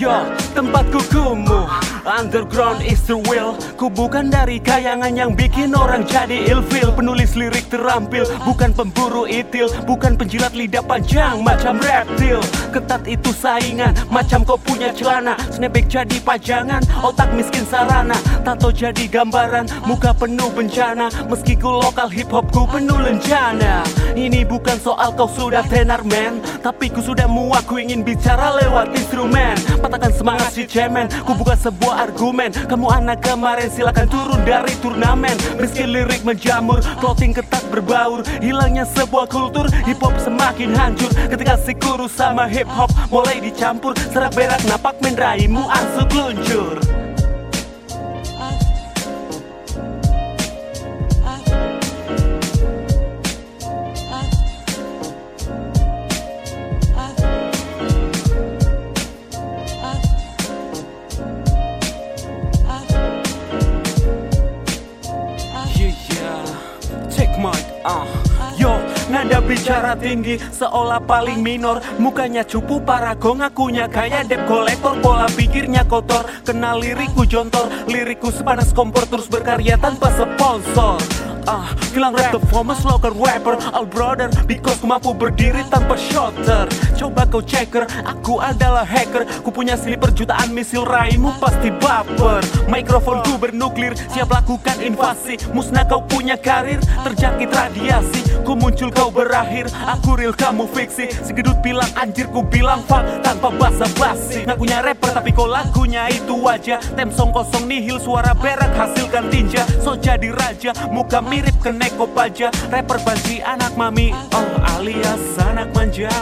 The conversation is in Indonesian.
Yo, tempatku kumuh Underground is the will. Ku bukan dari kayangan yang bikin orang jadi ilfil. Penulis lirik terampil Bukan pemburu itil. Bukan penjilat lidah panjang macam reptil. Ketat itu saingan Macam kau punya celana. Snapback jadi pajangan Otak miskin sarana. Tato jadi gambaran Muka penuh bencana. Meski ku lokal hip hop ku penuh lencana Ini bukan soal kau sudah tenar man Tapi ku sudah muak Ku ingin bicara lewat instrumen. Patahkan semangat si cemen Ku buka sebuah argumen. Kamu anak kemarin silakan turun dari turnamen. Meski lirik menjamur Clothing ketat berbaur. Hilangnya sebuah kultur Hip hop semakin hancur. Ketika si kuru sama hip hop Mulai dicampur Serak berak napak menraimu arsuk luncur Ah. Yo, nada bicara tinggi seolah paling minor. Mukanya cupu parago ngakunya. Kayak debt kolektor Pola pikirnya kotor, kenal lirikku jontor Lirikku sepanas kompor. Terus berkarya tanpa sponsor. Ah, bilang rap the famous local rapper. All brother, because ku mampu berdiri tanpa shotter Coba kau checker, aku adalah hacker. Ku punya sliper jutaan misil raimu pasti baper. Mikrofon ku bernuklir, siap lakukan invasi. Musnah kau punya karir, terjangkit radiasi. Ku muncul kau berakhir, aku real kamu fiksi. Segedut bilang anjir ku bilang fuck tanpa basa-basi. Ngakunya rapper tapi kau lagunya itu aja. Temsong kosong nihil suara berak hasilkan tinja. So jadi raja, muka mirip ke neko paja. Rapper banci anak mami, oh alias anak manja